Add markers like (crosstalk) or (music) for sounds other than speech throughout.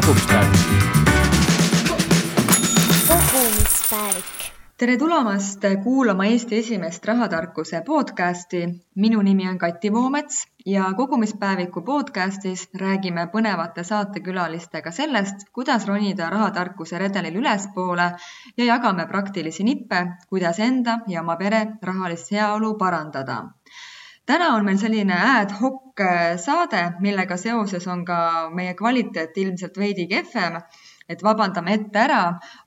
kogumispäevik. kogumispäevik. tere tulemast kuulama Eesti esimest rahatarkuse podcasti. minu nimi on Kati Voomets ja kogumispäeviku podcastis räägime põnevate saatekülalistega sellest, kuidas ronida rahatarkuse redelil ülespoole ja jagame praktilisi nippe, kuidas enda ja oma pere rahalist heaolu parandada täna on meil selline ad hoc äh, saade, millega seoses on ka meie kvaliteet ilmselt veidi kehvem, et vabandame ette ära,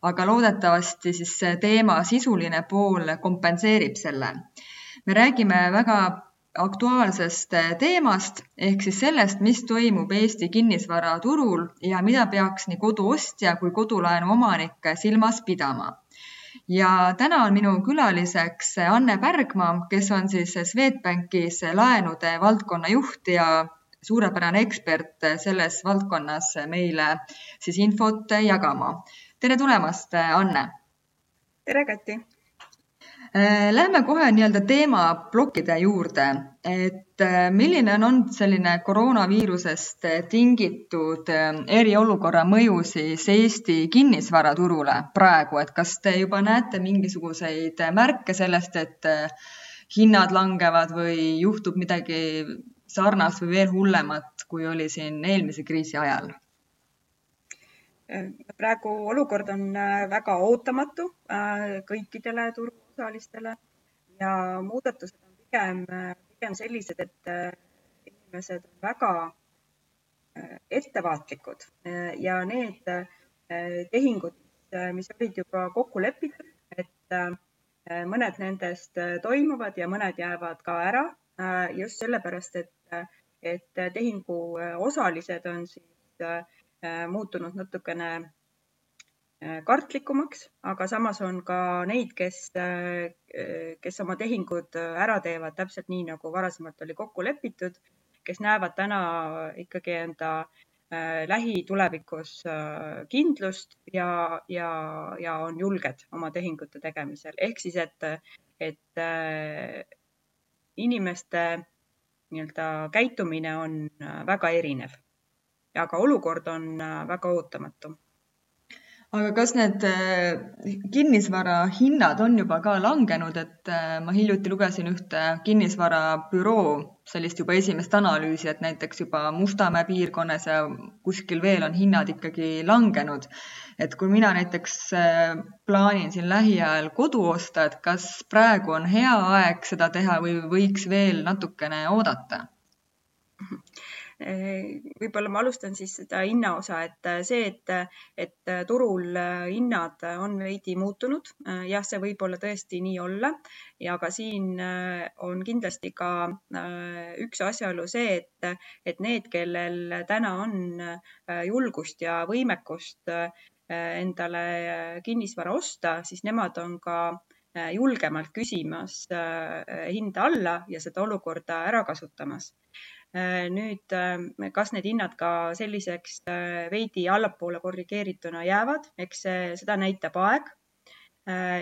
aga loodetavasti siis teema sisuline pool kompenseerib selle. me räägime väga aktuaalsest äh, teemast ehk siis sellest, mis toimub Eesti kinnisvaraturul ja mida peaks nii koduostja kui kodulaenu omanik silmas pidama ja täna on minu külaliseks Anne Pärgma, kes on siis Swedbankis laenude valdkonna juht ja suurepärane ekspert selles valdkonnas meile siis infot jagama. tere tulemast, Anne! tere, Kati! Äh, lähme kohe nii-öelda teemaplokkide juurde, et äh, milline on olnud selline koroonaviirusest tingitud äh, eriolukorra mõju siis Eesti kinnisvaraturule praegu, et kas te juba näete mingisuguseid märke sellest, et hinnad langevad või juhtub midagi sarnast või veel hullemat, kui oli siin eelmise kriisi ajal? praegu olukord on väga ootamatu kõikidele turu osalistele ja muudatused on pigem, pigem sellised, et äh, inimesed on väga äh, ettevaatlikud äh, ja need tehingud, mis olid juba kokku lepitud, et mõned nendest toimuvad ja mõned jäävad ka ära just sellepärast, et, et tehingu osalised on siis muutunud natukene kartlikumaks, aga samas on ka neid, kes, äh, kes oma tehingud äh, ära teevad täpselt nii, nagu varasemalt oli kokku lepitud, kes näevad täna ikkagi enda lähitulevikus kindlust ja, ja, ja on julged oma tehingute tegemisel. ehk siis, et, et inimeste nii-öelda käitumine on väga erinev. aga olukord on väga ootamatu aga kas need äh, kinnisvara hinnad on juba ka langenud, et äh, ma hiljuti lugesin ühte kinnisvarabüroo sellist juba esimest analüüsi, et näiteks juba Mustamäe piirkonnas ja kuskil veel on hinnad ikkagi langenud. et kui mina näiteks äh, plaanin siin lähiajal kodu osta, et kas praegu on hea aeg seda teha või võiks veel natukene oodata? Võib-olla ma alustan siis seda hinnaosa, et äh, see, et, et äh, turul äh, hinnad on veidi muutunud, jah, see võib olla tõesti nii olla. Ja ka siin on kindlasti ka üks asjaolu see, et, et need, kellel täna on julgust ja võimekust endale kinnisvara osta, siis nemad on ka julgemalt küsimas hinda alla ja seda olukorda ära kasutamas. Äh, nüüd, äh, kas need hinnad ka selliseks äh, veidi allapoole korrigeerituna jäävad, eks seda näitab aeg.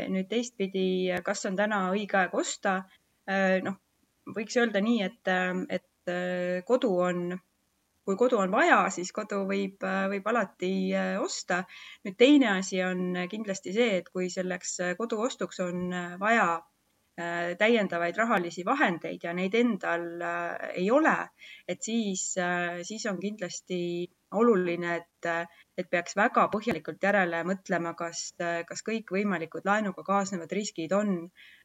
nüüd teistpidi, kas on täna õige aeg osta? noh, võiks öelda nii, et, et kodu on, kui kodu on vaja, siis kodu võib, võib alati osta. nüüd teine asi on kindlasti see, et kui selleks kodu ostuks on vaja Äh, täiendavaid rahalisi vahendeid ja neid endal äh, ei ole, et siis, äh, siis on kindlasti oluline, et, et peaks väga põhjalikult järele mõtlema, kas, kas kõikvõimalikud laenuga kaasnevad riskid on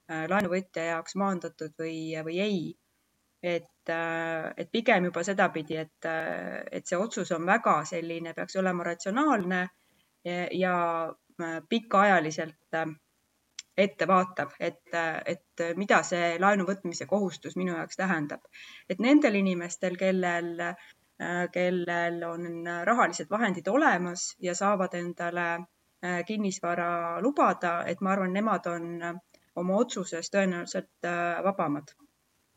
laenuvõtja jaoks maandatud või, või ei. et, et pigem juba sedapidi, et, et see otsus on väga selline, peaks olema ratsionaalne ja, ja pikaajaliselt ettevaatav, et, et mida see laenu võtmise kohustus minu jaoks tähendab. et nendel inimestel, kellel, kellel on rahalised vahendid olemas ja saavad endale äh, kinnisvara lubada, et ma arvan, nemad on oma otsuses tõenäoliselt äh, vabamad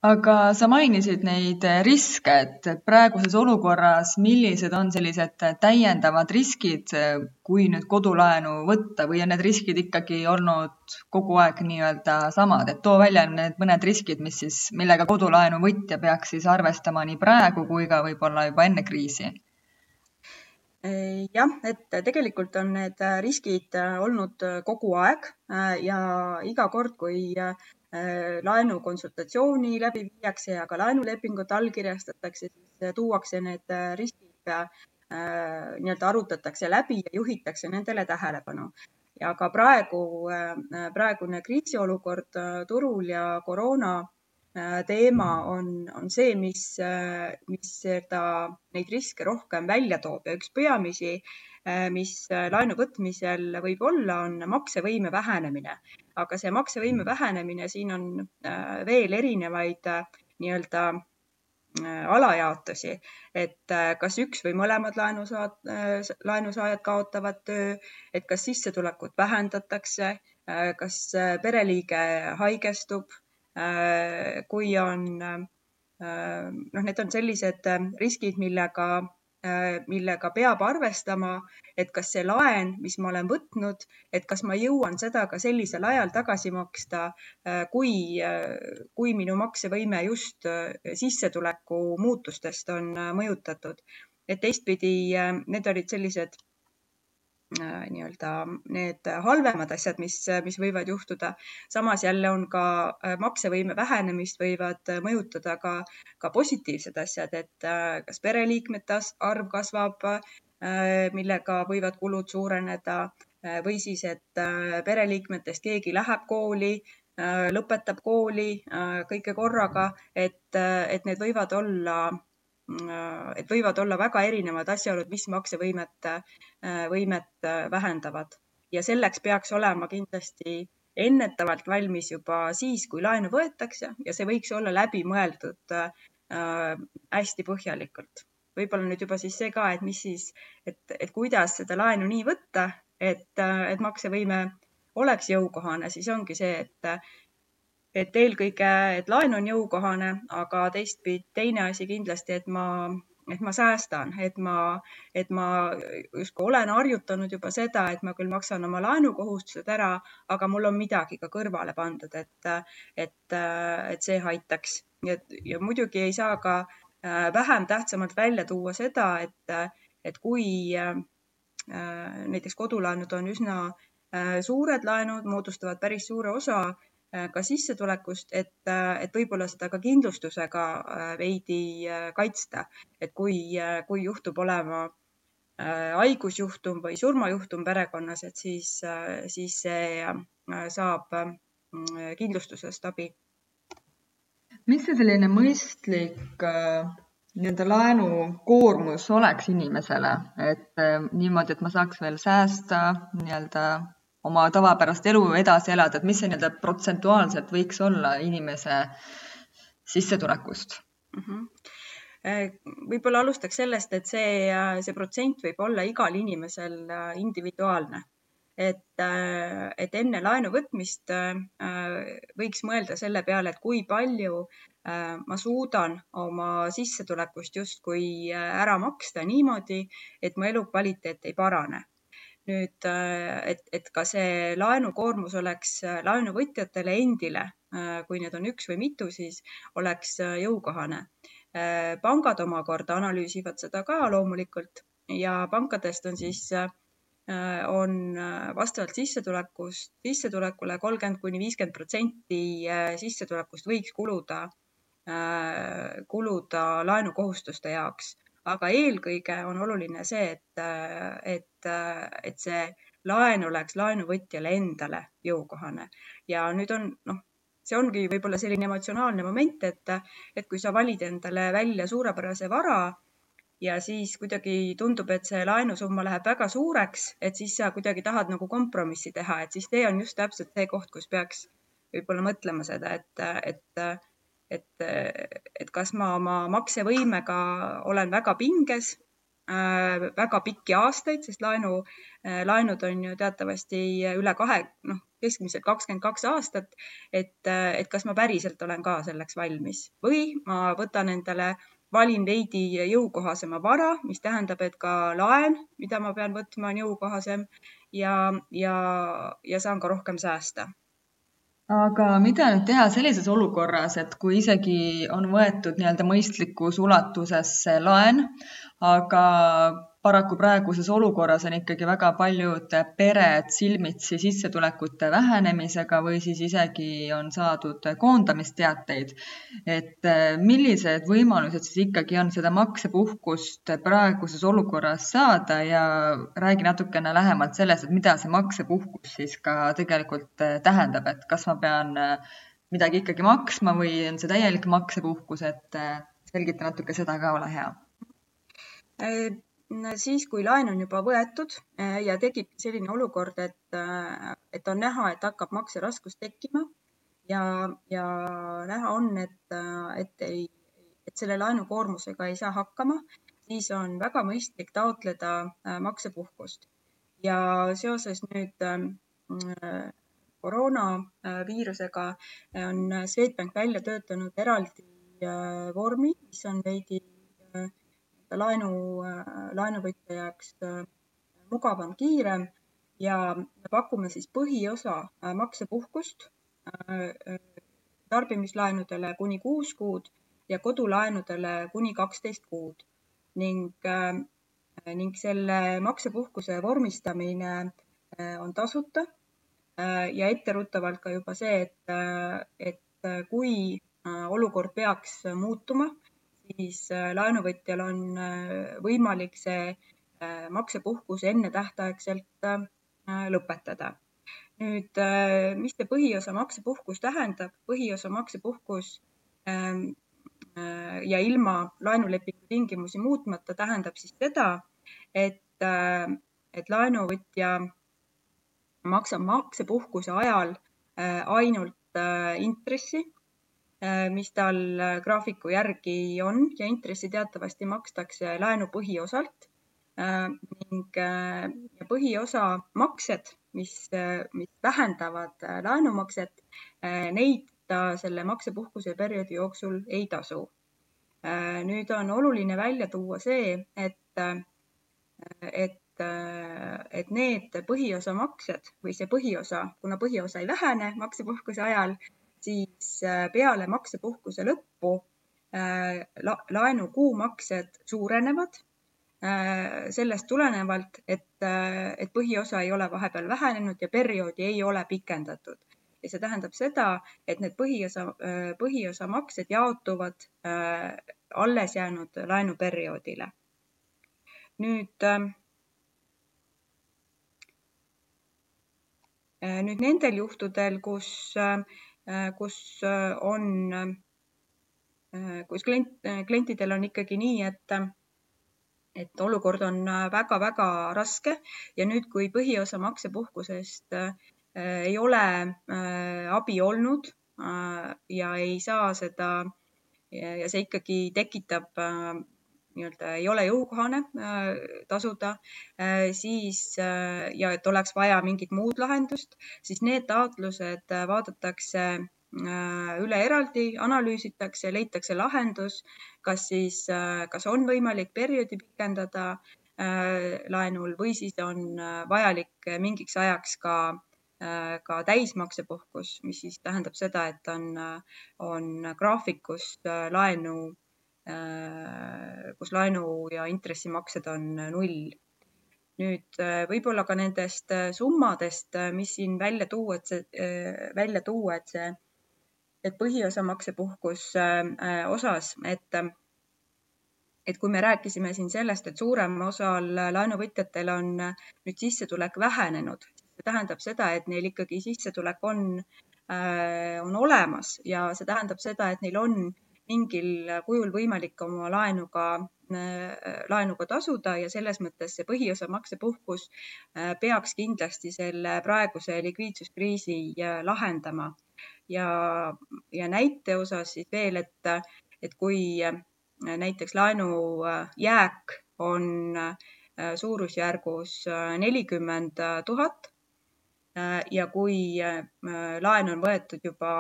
aga sa mainisid neid riske, et praeguses olukorras, millised on sellised täiendavad riskid, kui nüüd kodulaenu võtta või on need riskid ikkagi olnud kogu aeg nii-öelda samad, et too välja need mõned riskid, mis siis, millega kodulaenu võtja peaks siis arvestama nii praegu kui ka võib-olla juba enne kriisi. Jah, et tegelikult on need riskid olnud kogu aeg ja iga kord, kui laenukonsultatsiooni läbi viiakse ja ka laenulepingut allkirjastatakse, siis tuuakse need riskid nii-öelda arutatakse läbi ja juhitakse nendele tähelepanu. Ja ka praegu, praegune kriisiolukord turul ja koroona Äh, teema on, on see, mis, äh, mis seda, neid riske rohkem välja toob. Ja üks peamisi, äh, mis laenu võtmisel võib olla, on maksevõime vähenemine. aga see maksevõime vähenemine, siin on veel erinevaid nii-öelda alajaotusi, et kas üks või mõlemad laenusaad, laenusaajad kaotavad töö, et kas sissetulekut vähendatakse, kas pereliige haigestub Äh, kui on, äh, noh, need on sellised äh, riskid, millega, millega peab arvestama, et kas see laen, mis ma olen võtnud, et kas ma jõuan seda ka sellisel ajal tagasi maksta, kui, kui minu maksevõime just sissetuleku muutustest on mõjutatud. et teistpidi need olid sellised Äh, nii-öelda need halvemad asjad, mis, mis võivad juhtuda. samas jälle on ka äh, maksevõime vähenemist võivad mõjutada ka, ka positiivsed asjad, et äh, kas pereliikmete arv kasvab, millega võivad kulud suureneda või siis, et pereliikmetest keegi läheb kooli, lõpetab kooli kõike korraga, et, et need võivad olla Äh, et võivad olla väga erinevad asjaolud, mis maksevõimet, äh, võimet äh, vähendavad ja selleks peaks olema kindlasti ennetavalt valmis juba siis, kui laenu võetakse ja see võiks olla läbimõeldud äh, hästi põhjalikult. võib-olla nüüd juba siis see ka, et mis siis, et, et kuidas seda laenu nii võtta, et, et maksevõime oleks jõukohane, siis ongi see, et et eelkõige, et laen on jõukohane, aga teistpidi teine asi kindlasti, et ma, et ma säästan, et ma, et ma justkui olen harjutanud juba seda, et ma küll maksan oma laenukohustused ära, aga mul on midagi ka kõrvale pandud, et, et, et see aitaks. ja, ja muidugi ei saa ka äh, vähem tähtsamalt välja tuua seda, et, et kui äh, näiteks kodulaenud on üsna äh, suured laenud, moodustavad päris suure osa ka sissetulekust, et, äh, et võib-olla seda ka kindlustusega äh, veidi kaitsta, et kui, kui juhtub olema haigusjuhtum või surmajuhtum perekonnas, et siis, siis see saab kindlustusest abi. mis see selline mõistlik nii-öelda laenukoormus oleks inimesele, et niimoodi, et ma saaks veel säästa nii-öelda oma tavapärast elu edasi elada, et mis see nii-öelda protsentuaalselt võiks olla inimese sissetulekust mm? -hmm võib-olla alustaks sellest, et see, see protsent võib olla igal inimesel äh, individuaalne. et, äh, et enne laenu võtmist võiks mõelda selle peale, et kui palju ma suudan oma sissetulekust justkui ära maksta niimoodi, et mu elukvaliteet ei parane nüüd, äh, et, et ka see laenukoormus oleks äh, laenuvõtjatele endile, äh, kui need on üks või mitu, siis oleks jõukohane. pangad omakorda analüüsivad seda ka loomulikult ja pankadest on siis, on vastavalt sissetulekust, sissetulekule kolmkümmend kuni viiskümmend protsenti sissetulekust võiks kuluda, kuluda laenukohustuste jaoks aga eelkõige on oluline see, et, et, et see laen oleks laenuvõtjale endale jõukohane. Ja nüüd on noh, see ongi võib-olla selline emotsionaalne moment, et, et kui sa valid endale välja suurepärase vara ja siis kuidagi tundub, et see laenusumma läheb väga suureks, et siis sa kuidagi tahad nagu kompromissi teha, et siis see on just täpselt see koht, kus peaks võib-olla mõtlema seda, et, et et, et kas ma oma maksevõimega olen väga pinges äh, väga pikki aastaid, sest laenu, äh, laenud on ju teatavasti üle kahe, noh, keskmiselt kakskümmend kaks aastat. et, äh, et kas ma päriselt olen ka selleks valmis või ma võtan endale, valin veidi jõukohasema vara, mis tähendab, et ka laen, mida ma pean võtma, on jõukohasem ja, ja, ja saan ka rohkem säästa aga mida nüüd teha sellises olukorras, et kui isegi on võetud nii-öelda mõistlikus ulatuses laen, aga paraku praeguses olukorras on ikkagi väga paljud pered silmitsi sissetulekute vähenemisega või siis isegi on saadud koondamisteateid. et äh, millised võimalused siis ikkagi on seda maksepuhkust praeguses olukorras saada? Ja räägi natukene lähemalt sellest, et mida see maksepuhkus siis ka tegelikult äh, tähendab, et kas ma pean äh, midagi ikkagi maksma või on see täielik maksepuhkus, et selgita natuke seda ka, ole hea siis, kui laen on juba võetud eh, ja tekib selline olukord, et, eh, et on näha, et hakkab makseraskus tekkima ja, ja näha on, et, eh, et ei, et selle laenukoormusega ei saa hakkama, siis on väga mõistlik taotleda maksepuhkust. ja seoses nüüd koroonaviirusega on Swedbank välja töötanud eraldi vormi, mis on veidi laenu, laenuvõtja jaoks äh, mugavam, kiirem ja me pakume siis põhiosa äh, maksepuhkust äh, tarbimislaenudele kuni kuus kuud ja kodulaenudele kuni kaksteist kuud. Ning, ning selle maksepuhkuse vormistamine on tasuta ja etteruttavalt ka juba see, et, et kui olukord peaks muutuma siis äh, laenuvõtjal on äh, võimalik see äh, maksepuhkus ennetähtaegselt lõpetada. nüüd, mis see põhiosa maksepuhkus tähendab? põhiosa maksepuhkus ähm, ja ilma laenulepingu tingimusi muutmata tähendab siis seda, et, et laenuvõtja maksab maksepuhkuse ajal ainult intressi mis tal äh, graafiku järgi on ja intressi teatavasti makstakse laenu põhiosalt äh, ning põhiosa maksed, mis, mis vähendavad laenumakset, neid ta selle maksepuhkuse perioodi jooksul ei tasu. nüüd on oluline välja tuua see, et, et, et need põhiosa maksed või see põhiosa, kuna põhiosa ei vähene maksepuhkuse ajal, siis äh, peale maksepuhkuse lõppu äh, laenu kuumaksed suurenevad äh, sellest tulenevalt, et, et põhiosa ei ole vahepeal vähenenud ja perioodi ei ole pikendatud. ja see tähendab seda, et need põhiosa, põhiosa maksed jaotuvad alles jäänud laenuperioodile. nüüd, nüüd nendel juhtudel, kus kus äh, on, äh, kus klient, klientidel on ikkagi nii, et, et olukord on väga-väga raske. Ja nüüd, kui põhiosa maksepuhkusest ei ole abi olnud ja ei saa seda ja see ikkagi tekitab nii-öelda ei ole jõukohane äh, tasuda, äh, siis äh, ja et oleks vaja mingit muud lahendust, siis need taotlused vaadatakse üle eraldi, analüüsitakse, leitakse lahendus, kas siis, kas on võimalik perioodi pikendada laenul või siis on vajalik mingiks ajaks ka ka täismaksepuhkus, mis siis tähendab seda, et on, on graafikus laenu kus laenu ja intressimaksed on null. nüüd äh, võib-olla ka nendest äh, summadest, mis siin välja tuua, et see, välja tuua, et see, et põhiosa maksepuhkus osas, et et kui me rääkisime siin sellest, et suuremal osal laenuvõtjatel on nüüd sissetulek vähenenud, see tähendab seda, et neil ikkagi sissetulek on, on olemas ja see tähendab seda, et neil on mingil kujul võimalik oma laenuga, laenuga tasuda ja selles mõttes see põhiosa maksepuhkus äh, peaks kindlasti selle praeguse likviidsuskriisi äh, lahendama. ja, ja näite osas siis veel, et, et kui äh, näiteks laenu jääk on suurusjärgus nelikümmend tuhat ja kui laen on võetud juba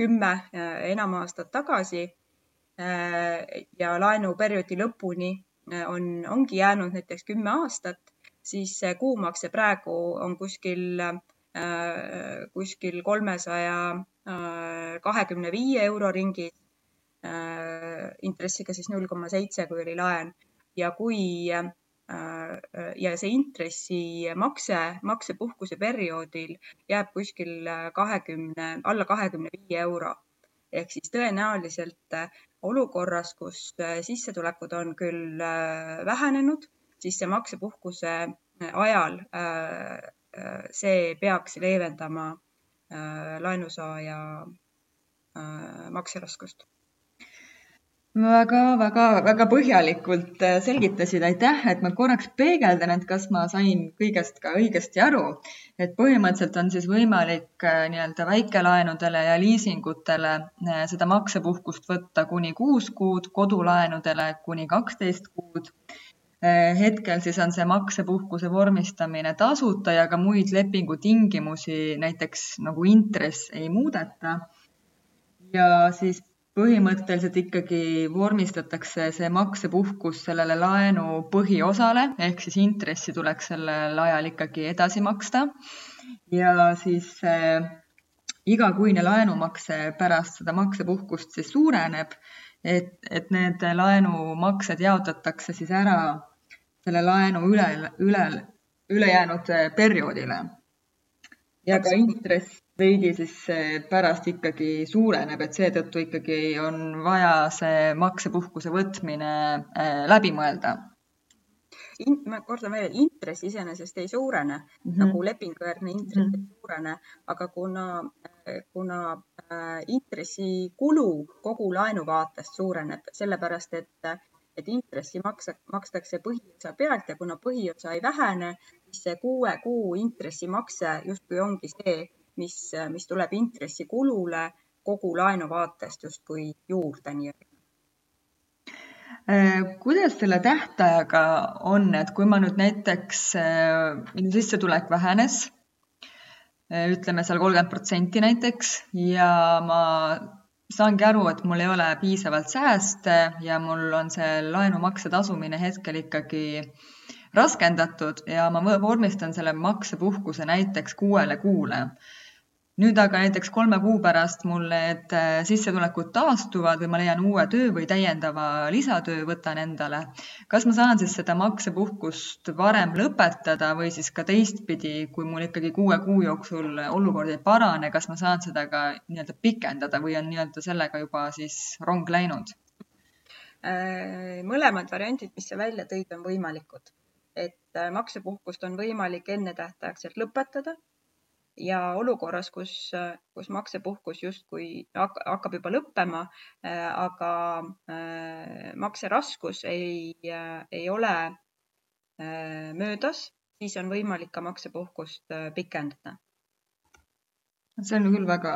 kümme äh, enam aastat tagasi äh, ja laenuperioodi lõpuni äh, on, ongi jäänud näiteks kümme aastat, siis see kuumakse praegu on kuskil, kuskil kolmesaja kahekümne viie euro ringis, intressiga siis null koma seitse, kui oli laen. Ja kui ja see intressimakse, maksepuhkuse perioodil jääb kuskil kahekümne, alla kahekümne viie euro. Ehk siis tõenäoliselt olukorras, kus sissetulekud on küll vähenenud, siis see maksepuhkuse ajal see peaks leevendama laenusaaja makseraskust väga-väga-väga põhjalikult äh, selgitasid, aitäh, et ma korraks peegeldan, et kas ma sain kõigest ka õigesti aru. et põhimõtteliselt on siis võimalik äh, nii-öelda väikelaenudele ja liisingutele äh, seda maksepuhkust võtta kuni kuus kuud, kodulaenudele kuni kaksteist kuud. hetkel siis on see maksepuhkuse vormistamine tasuta ja ka muid lepingutingimusi, näiteks nagu intress ei muudeta ja siis põhimõtteliselt ikkagi vormistatakse see maksepuhkus sellele laenu põhiosale ehk siis intressi tuleks sellel ajal ikkagi edasi maksta. ja siis äh, igakuine laenumakse pärast seda maksepuhkust siis suureneb, et, et need laenumaksed jaotatakse siis ära selle laenu üle, üle, ülejäänud perioodile. ja ka intress veidi siis pärast ikkagi suureneb, et seetõttu ikkagi on vaja see maksepuhkuse võtmine äh, läbi mõelda. ma kordan veel, intress iseenesest ei suurene mm -hmm. nagu lepingujärgne intress mm -hmm. ei suurene, aga kuna, kuna äh, intressikulu kogu laenu vaatest suureneb, sellepärast et et intressi maksa, makstakse põhiosa pealt ja kuna põhiosa ei vähene, siis see kuue kuu intressimakse justkui ongi see, mis, mis tuleb intressikulule kogu laenu vaatest justkui juurde nii-öelda äh, kuidas selle tähtajaga on, et kui ma nüüd näiteks, äh, minu sissetulek vähenes, äh, ütleme seal kolmkümmend protsenti näiteks ja ma saangi aru, et mul ei ole piisavalt sääste ja mul on see laenumakse tasumine hetkel ikkagi raskendatud ja ma vormistan selle maksepuhkuse näiteks kuuele kuule nüüd aga näiteks kolme kuu pärast mul need äh, sissetulekud taastuvad või ma leian uue töö või täiendava lisatöö võtan endale. kas ma saan siis seda maksepuhkust varem lõpetada või siis ka teistpidi, kui mul ikkagi kuue kuu jooksul olukord ei parane, kas ma saan seda ka nii-öelda pikendada või on nii-öelda sellega juba siis rong läinud? Äh, mõlemad variandid, mis sa välja tõid, on võimalikud, et äh, maksepuhkust on võimalik ennetähtaegselt lõpetada ja olukorras, kus, kus maksepuhkus justkui hakkab juba lõppema, aga äh, makseraskus ei, ei ole äh, möödas, siis on võimalik ka maksepuhkust äh, pikendada. See on küll väga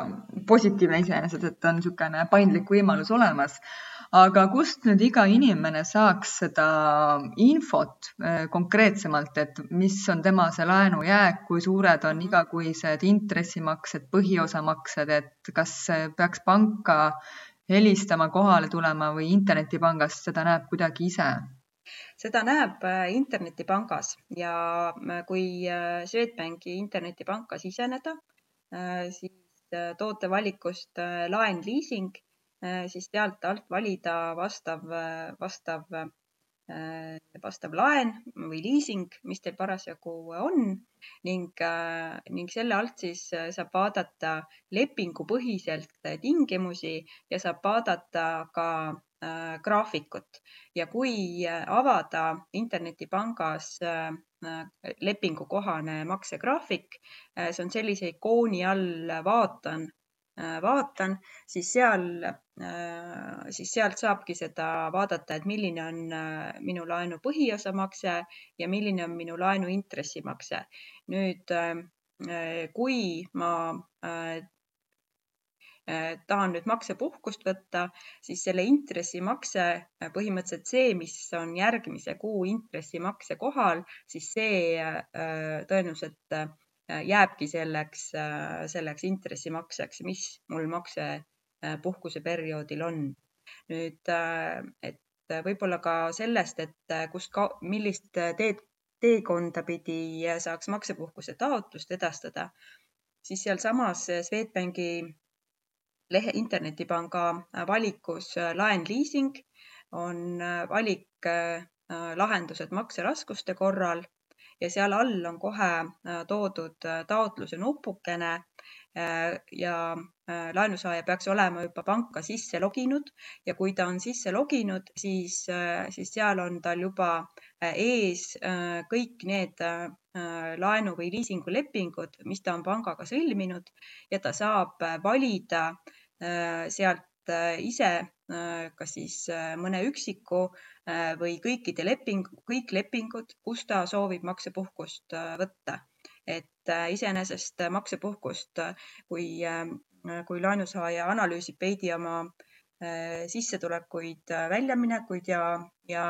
positiivne iseenesest, et on niisugune paindlik võimalus olemas aga kust nüüd iga inimene saaks seda infot äh, konkreetsemalt, et mis on tema see laenujääk, kui suured on igakuised intressimaksed, põhiosamaksed, et kas peaks panka helistama, kohale tulema või internetipangast seda näeb kuidagi ise? seda näeb äh, internetipangas ja äh, kui Swedbanki internetipanka siseneda, siis tootevalikust laen, liising siis sealt alt valida vastav, vastav, äh, vastav laen või liising, mis teil parasjagu on. Ning, äh, ning selle alt siis saab vaadata lepingupõhiselt tingimusi ja saab vaadata ka graafikut. Ja kui avada internetipangas lepingukohane maksegraafik, see on sellise ikooni all vaatan Äh, vaatan, siis seal, äh, siis sealt saabki seda vaadata, et milline on äh, minu laenu põhiosamakse ja milline on minu laenu intressimakse. nüüd, kui ma tahan nüüd maksepuhkust võtta, siis selle intressimakse põhimõtteliselt see, mis on järgmise kuu intressimakse kohal, siis see tõenäoliselt Äh, jääbki selleks, äh, selleks intressimakseks, mis mul maksepuhkuse äh, perioodil on. nüüd, et võib-olla ka sellest, et kust ka, millist teed, teekonda pidi saaks maksepuhkuse taotlust edastada, siis sealsamas Swedbanki lehe, internetipanga valikus laen, liising on valik lahendused makseraskuste korral ja seal all on kohe toodud taotluse nupukene ja laenusaaja peaks olema juba panka sisse loginud ja kui ta on sisse loginud, siis, siis seal on tal juba ees kõik need laenu või liisingulepingud, mis ta on pangaga sõlminud ja ta saab valida sealt ise kas siis mõne üksiku või kõikide leping, kõik lepingud, kus ta soovib maksepuhkust võtta. et iseenesest maksepuhkust, kui, kui laenusaaja analüüsib veidi oma sissetulekuid, väljaminekuid ja, ja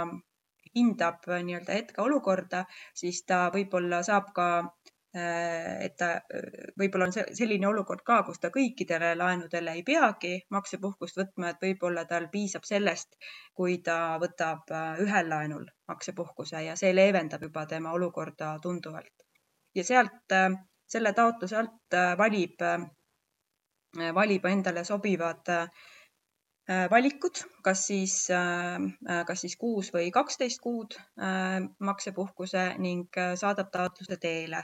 hindab nii-öelda hetkeolukorda, siis ta võib-olla saab ka Äh, et ta, äh, võib-olla on selline olukord ka, kus ta kõikidele laenudele ei peagi maksepuhkust võtma, et võib-olla tal piisab sellest, kui ta võtab äh, ühel laenul maksepuhkuse ja see leevendab juba tema olukorda tunduvalt. ja sealt, selle taotluse alt valib, valib endale sobivad valikud, kas siis, kas siis kuus või kaksteist kuud maksepuhkuse ning saadab taotluse teele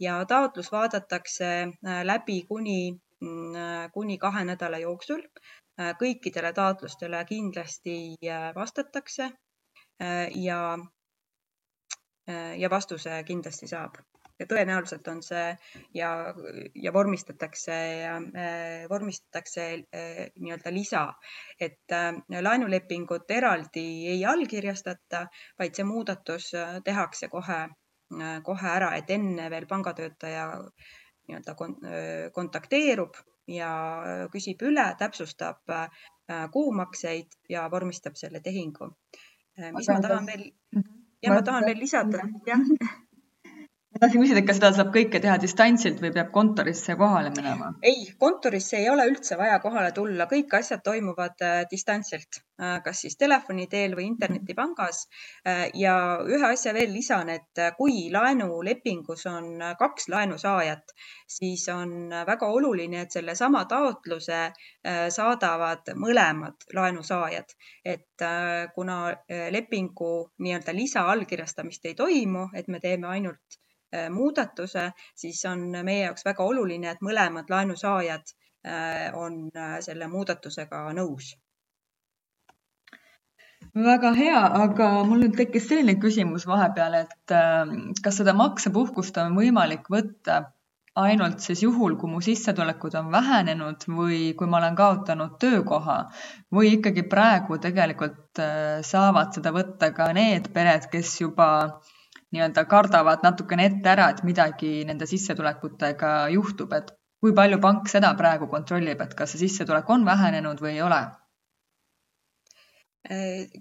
ja taotlus vaadatakse äh, läbi kuni, mm, äh, kuni kahe nädala jooksul. Äh, kõikidele taotlustele kindlasti vastatakse ja, ja vastuse kindlasti saab ja tõenäoliselt on see ja, ja vormistatakse, vormistatakse nii-öelda lisa, et laenulepingut eraldi ei allkirjastata, vaid see muudatus tehakse kohe Äh, kohe ära, et enne veel pangatöötaja nii-öelda kontakteerub ja küsib üle, täpsustab äh, kuumakseid ja vormistab selle tehingu. Äh, mis ma tahan veel, mhm. ja ma tahan veel lisada, jah tahtsin küsida, et kas seda saab kõike teha distantsilt või peab kontorisse kohale minema? ei, kontorisse ei ole üldse vaja kohale tulla, kõik asjad toimuvad äh, distantsilt, äh, kas siis telefoni teel või internetipangas. Äh, ja ühe asja veel lisan, et kui laenulepingus on kaks laenusaajat, siis on väga oluline, et sellesama taotluse saadavad mõlemad laenusaajad, et kuna lepingu nii-öelda lisaallkirjastamist ei toimu, et me teeme ainult muudatuse, siis on meie jaoks väga oluline, et mõlemad laenusaajad äh, on äh, selle muudatusega nõus. väga hea, aga mul nüüd tekkis selline küsimus vahepeal, et kas seda maksepuhkust on võimalik võtta ainult siis juhul, kui mu sissetulekud on vähenenud või kui ma olen kaotanud töökoha või ikkagi praegu tegelikult saavad seda võtta ka need pered, kes juba äh, nii-öelda kardavad natukene ette ära, et midagi nende sissetulekutega juhtub, et kui palju pank seda praegu kontrollib, et kas see sissetulek on vähenenud või ei ole?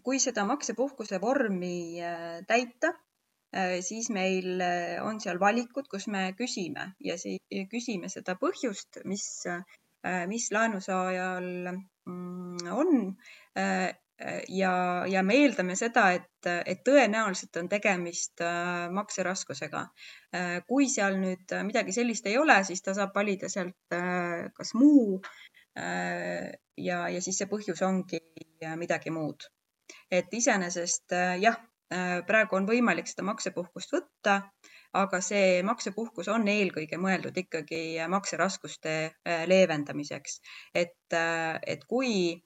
kui seda maksepuhkuse vormi äh, täita, äh, siis meil äh, on seal valikud, kus me küsime ja küsime seda põhjust, mis, mis laenusaajal mm, on ja, ja me eeldame seda, et, et tõenäoliselt on tegemist äh, makseraskusega. Äh, kui seal nüüd midagi sellist ei ole, siis ta saab valida sealt äh, kas muu ja, ja siis see põhjus ongi midagi muud. et iseenesest jah, praegu on võimalik seda maksepuhkust võtta, aga see maksepuhkus on eelkõige mõeldud ikkagi makseraskuste leevendamiseks, et, et kui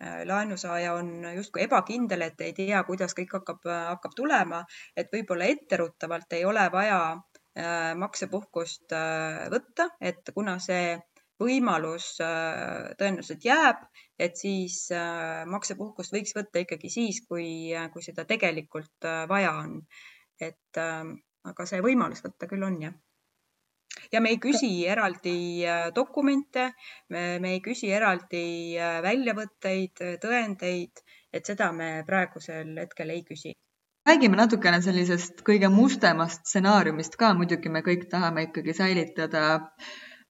laenusaaja on justkui ebakindel, et ei tea, kuidas kõik hakkab, hakkab tulema, et võib-olla etteruttavalt ei ole vaja äh, maksepuhkust äh, võtta, et kuna see võimalus tõenäoliselt jääb, et siis maksepuhkust võiks võtta ikkagi siis, kui, kui seda tegelikult vaja on. et aga see võimalus võtta küll on, jah ja me ei küsi eraldi äh, dokumente, me ei küsi eraldi äh, väljavõtteid, tõendeid, et seda me praegusel hetkel ei küsi. Räägime natukene sellisest kõige mustemast stsenaariumist ka, muidugi me kõik tahame ikkagi säilitada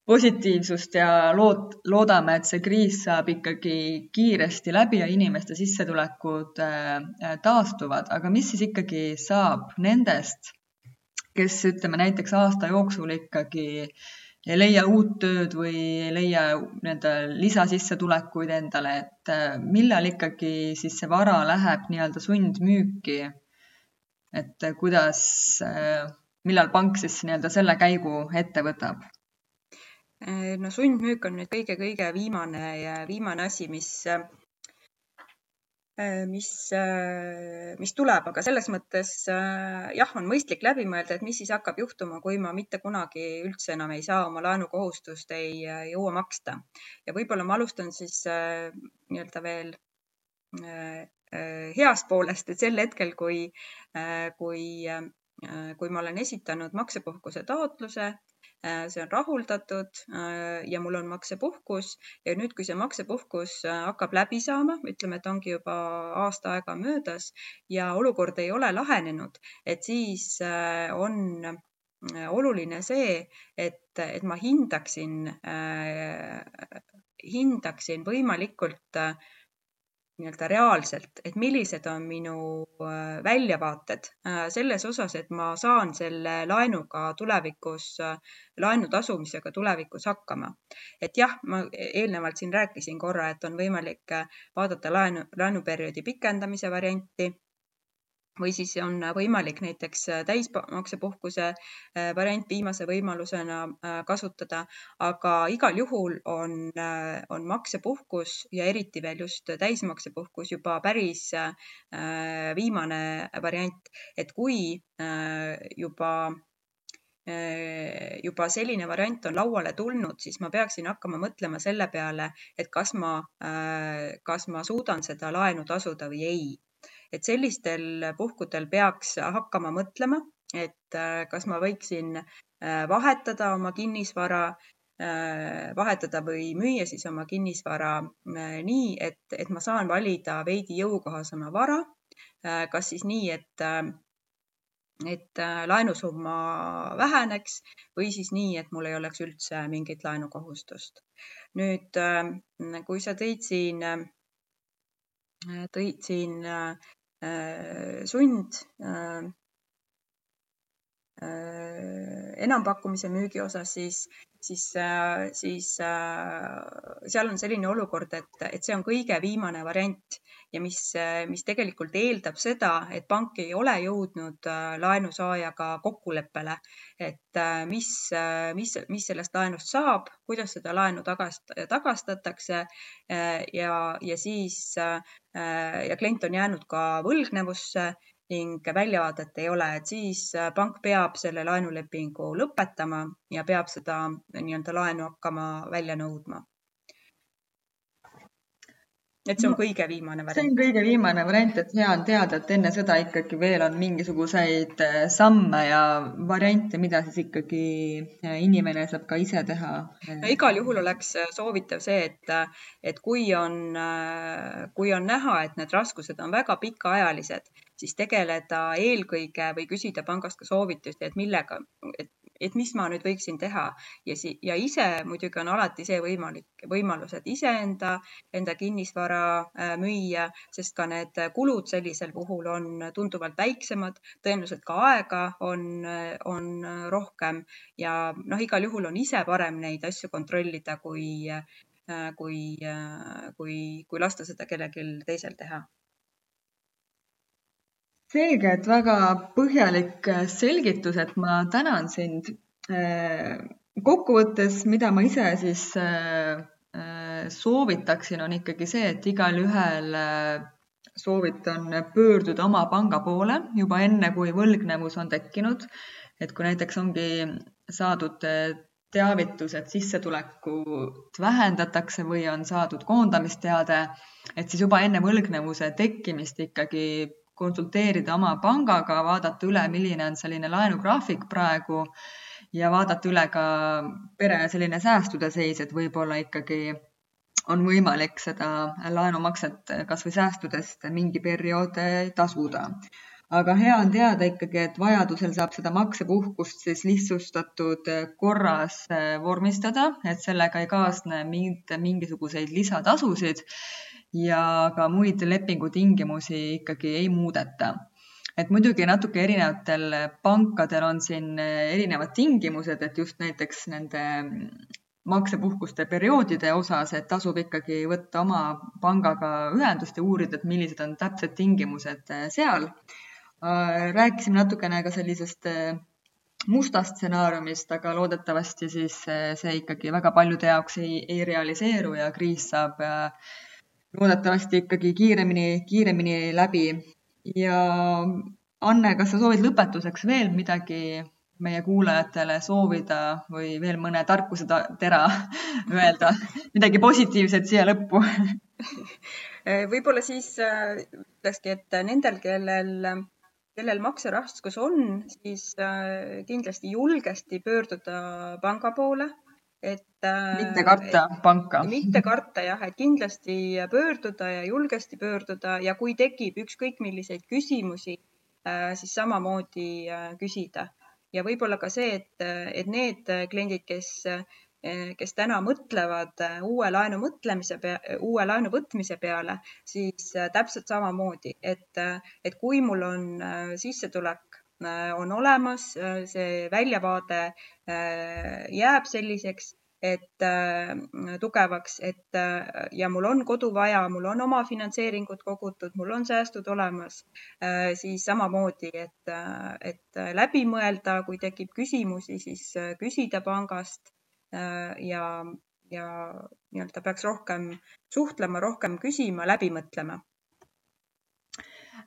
positiivsust ja lood, loodame, et see kriis saab ikkagi kiiresti läbi ja inimeste sissetulekud äh, taastuvad, aga mis siis ikkagi saab nendest kes ütleme näiteks aasta jooksul ikkagi ei leia uut tööd või ei leia nii-öelda lisasissetulekuid endale, et äh, millal ikkagi siis see vara läheb nii-öelda sundmüüki? et äh, kuidas, äh, millal pank siis nii-öelda selle käigu ette võtab? no sundmüük on nüüd kõige-kõige viimane, viimane asi, mis mis, äh, mis tuleb, aga selles mõttes äh, jah, on mõistlik läbi mõelda, et mis siis hakkab juhtuma, kui ma mitte kunagi üldse enam ei saa oma laenukohustust, ei jõua maksta. ja võib-olla ma alustan siis nii-öelda veel heast poolest, et sel hetkel, kui, kui, kui ma olen esitanud maksepuhkuse taotluse Äh, see on rahuldatud äh, ja mul on maksepuhkus. Ja nüüd, kui see maksepuhkus äh, hakkab läbi saama, ütleme, et ongi juba aasta aega möödas ja olukord ei ole lahenenud, et siis on oluline see, et, et ma hindaksin, hindaksin võimalikult äh, nii-öelda reaalselt, et millised on minu äh, väljavaated äh, selles osas, et ma saan selle laenuga tulevikus, äh, laenu tasumisega tulevikus hakkama. et jah, ma eelnevalt siin rääkisin korra, et on võimalik vaadata laenu, laenuperioodi pikendamise varianti või siis on võimalik näiteks äh, täismaksepuhkuse äh, variant viimase võimalusena äh, kasutada, aga igal juhul on, on maksepuhkus ja eriti veel just täismaksepuhkus juba päris viimane variant, et kui juba juba selline variant on lauale tulnud, siis ma peaksin hakkama mõtlema selle peale, et kas ma, kas ma suudan seda laenu tasuda või ei et sellistel puhkudel peaks hakkama mõtlema, et äh, kas ma võiksin äh, vahetada oma kinnisvara, äh, vahetada või müüa siis oma kinnisvara nii, et, et ma saan valida veidi jõukohasema vara. kas siis nii, et et laenusumma väheneks või siis nii, et mul ei oleks üldse mingit laenukohustust. nüüd, kui sa tõid siin, tõid siin sund äh, äh, enampakkumise müügi osas, siis, siis, siis seal on selline olukord, et, et see on kõige viimane variant ja mis, mis tegelikult eeldab seda, et pank ei ole jõudnud äh, laenusaajaga kokkuleppele, et äh, mis, äh, mis, mis sellest laenust saab, kuidas seda laenu tagast, tagastatakse ja, ja siis ja klient on jäänud ka võlgnevusse ning väljavaadet ei ole, et siis pank peab selle laenulepingu lõpetama ja peab seda nii-öelda laenu hakkama välja nõudma et see on no, kõige viimane variant. see on kõige viimane variant, et hea on teada, et enne seda ikkagi veel on mingisuguseid äh, samme ja variante, mida siis ikkagi äh, inimene saab ka ise teha. no igal juhul oleks äh, soovitav see, et, et kui on, kui on näha, et need raskused on väga pikaajalised, siis tegeleda eelkõige või küsida pangast ka soovitusi, et millega, et et mis ma nüüd võiksin teha. Ja si-, ja ise muidugi on alati see võimalik, võimalus, et iseenda, enda kinnisvara äh, müüa, sest ka need kulud sellisel puhul on tunduvalt väiksemad, tõenäoliselt ka aega on, on rohkem ja noh, igal juhul on ise parem neid asju kontrollida, kui, äh, kui, äh, kui, kui lasta seda kellelgi teisel teha selge, et väga põhjalik äh, selgitus, et ma tänan sind. Äh, kokkuvõttes, mida ma ise siis äh, soovitaksin, on ikkagi see, et igalühel soovitan pöörduda oma panga poole juba enne, kui võlgnevus on tekkinud. et kui näiteks ongi saadud teavitus, et sissetulekut vähendatakse või on saadud koondamisteade, et siis juba enne võlgnevuse tekkimist ikkagi konsulteerida oma pangaga, vaadata üle, milline on selline laenugraafik praegu ja vaadata üle ka pere selline säästude seis, et võib-olla ikkagi on võimalik seda laenumakset kasvõi säästudest mingi periood tasuda. aga hea on teada ikkagi, et vajadusel saab seda maksepuhkust siis lihtsustatud korras vormistada, et sellega ei kaasne mitte mingisuguseid lisatasusid ja ka muid lepingutingimusi ikkagi ei muudeta. et muidugi natuke erinevatel pankadel on siin erinevad tingimused, et just näiteks nende maksepuhkuste perioodide osas, et tasub ikkagi võtta oma pangaga ühendust ja uurida, et millised on täpsed tingimused seal. rääkisime natukene ka sellisest mustast stsenaariumist, aga loodetavasti siis see ikkagi väga paljude jaoks ei, ei realiseeru ja kriis saab loodetavasti ikkagi kiiremini, kiiremini läbi. ja Anne, kas sa soovid lõpetuseks veel midagi meie kuulajatele soovida või veel mõne tarkuse tera (laughs) öelda, midagi positiivset siia lõppu? (laughs) Võib-olla siis äh, ütlekski, et nendel, kellel kellel makseraskus on, siis äh, kindlasti julgesti pöörduda panga poole, et. Äh, mitte karta panka. mitte karta jah, et kindlasti pöörduda ja julgesti pöörduda ja kui tekib ükskõik milliseid küsimusi, äh, siis samamoodi küsida ja võib-olla ka see, et, et need kliendid, kes kes täna mõtlevad uue laenu mõtlemise uue laenu võtmise peale, siis täpselt samamoodi, et, et kui mul on sissetulek on olemas, see väljavaade jääb selliseks, et tugevaks, et ja mul on kodu vaja, mul on oma finantseeringud kogutud, mul on säästud olemas, siis samamoodi, et, et läbi mõelda, kui tekib küsimusi, siis küsida pangast Äh, ja, ja nii-öelda peaks rohkem suhtlema, rohkem küsima, läbi mõtlema. äh,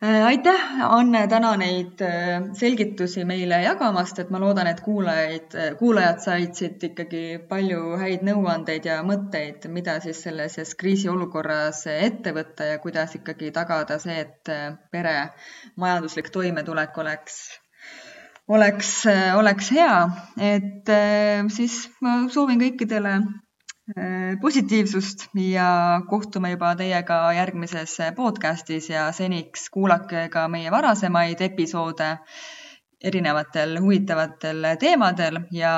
aitäh, Anne, täna neid äh, selgitusi meile jagamast, et ma loodan, et kuulajaid, kuulajad said siit ikkagi palju häid nõuandeid ja mõtteid, mida siis selles kriisiolukorras ette võtta ja kuidas ikkagi tagada see, et pere majanduslik toimetulek oleks oleks, oleks hea, et äh, siis ma soovin kõikidele äh, positiivsust ja kohtume juba teiega järgmises podcastis ja seniks kuulake ka meie varasemaid episoode erinevatel huvitavatel teemadel ja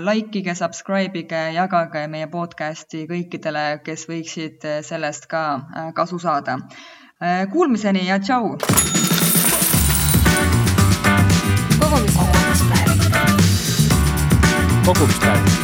likeige, subscribe ige, jagage meie podcasti kõikidele, kes võiksid sellest ka äh, kasu saada. Kuulmiseni ja tšau! kogumispäev. kogumispäev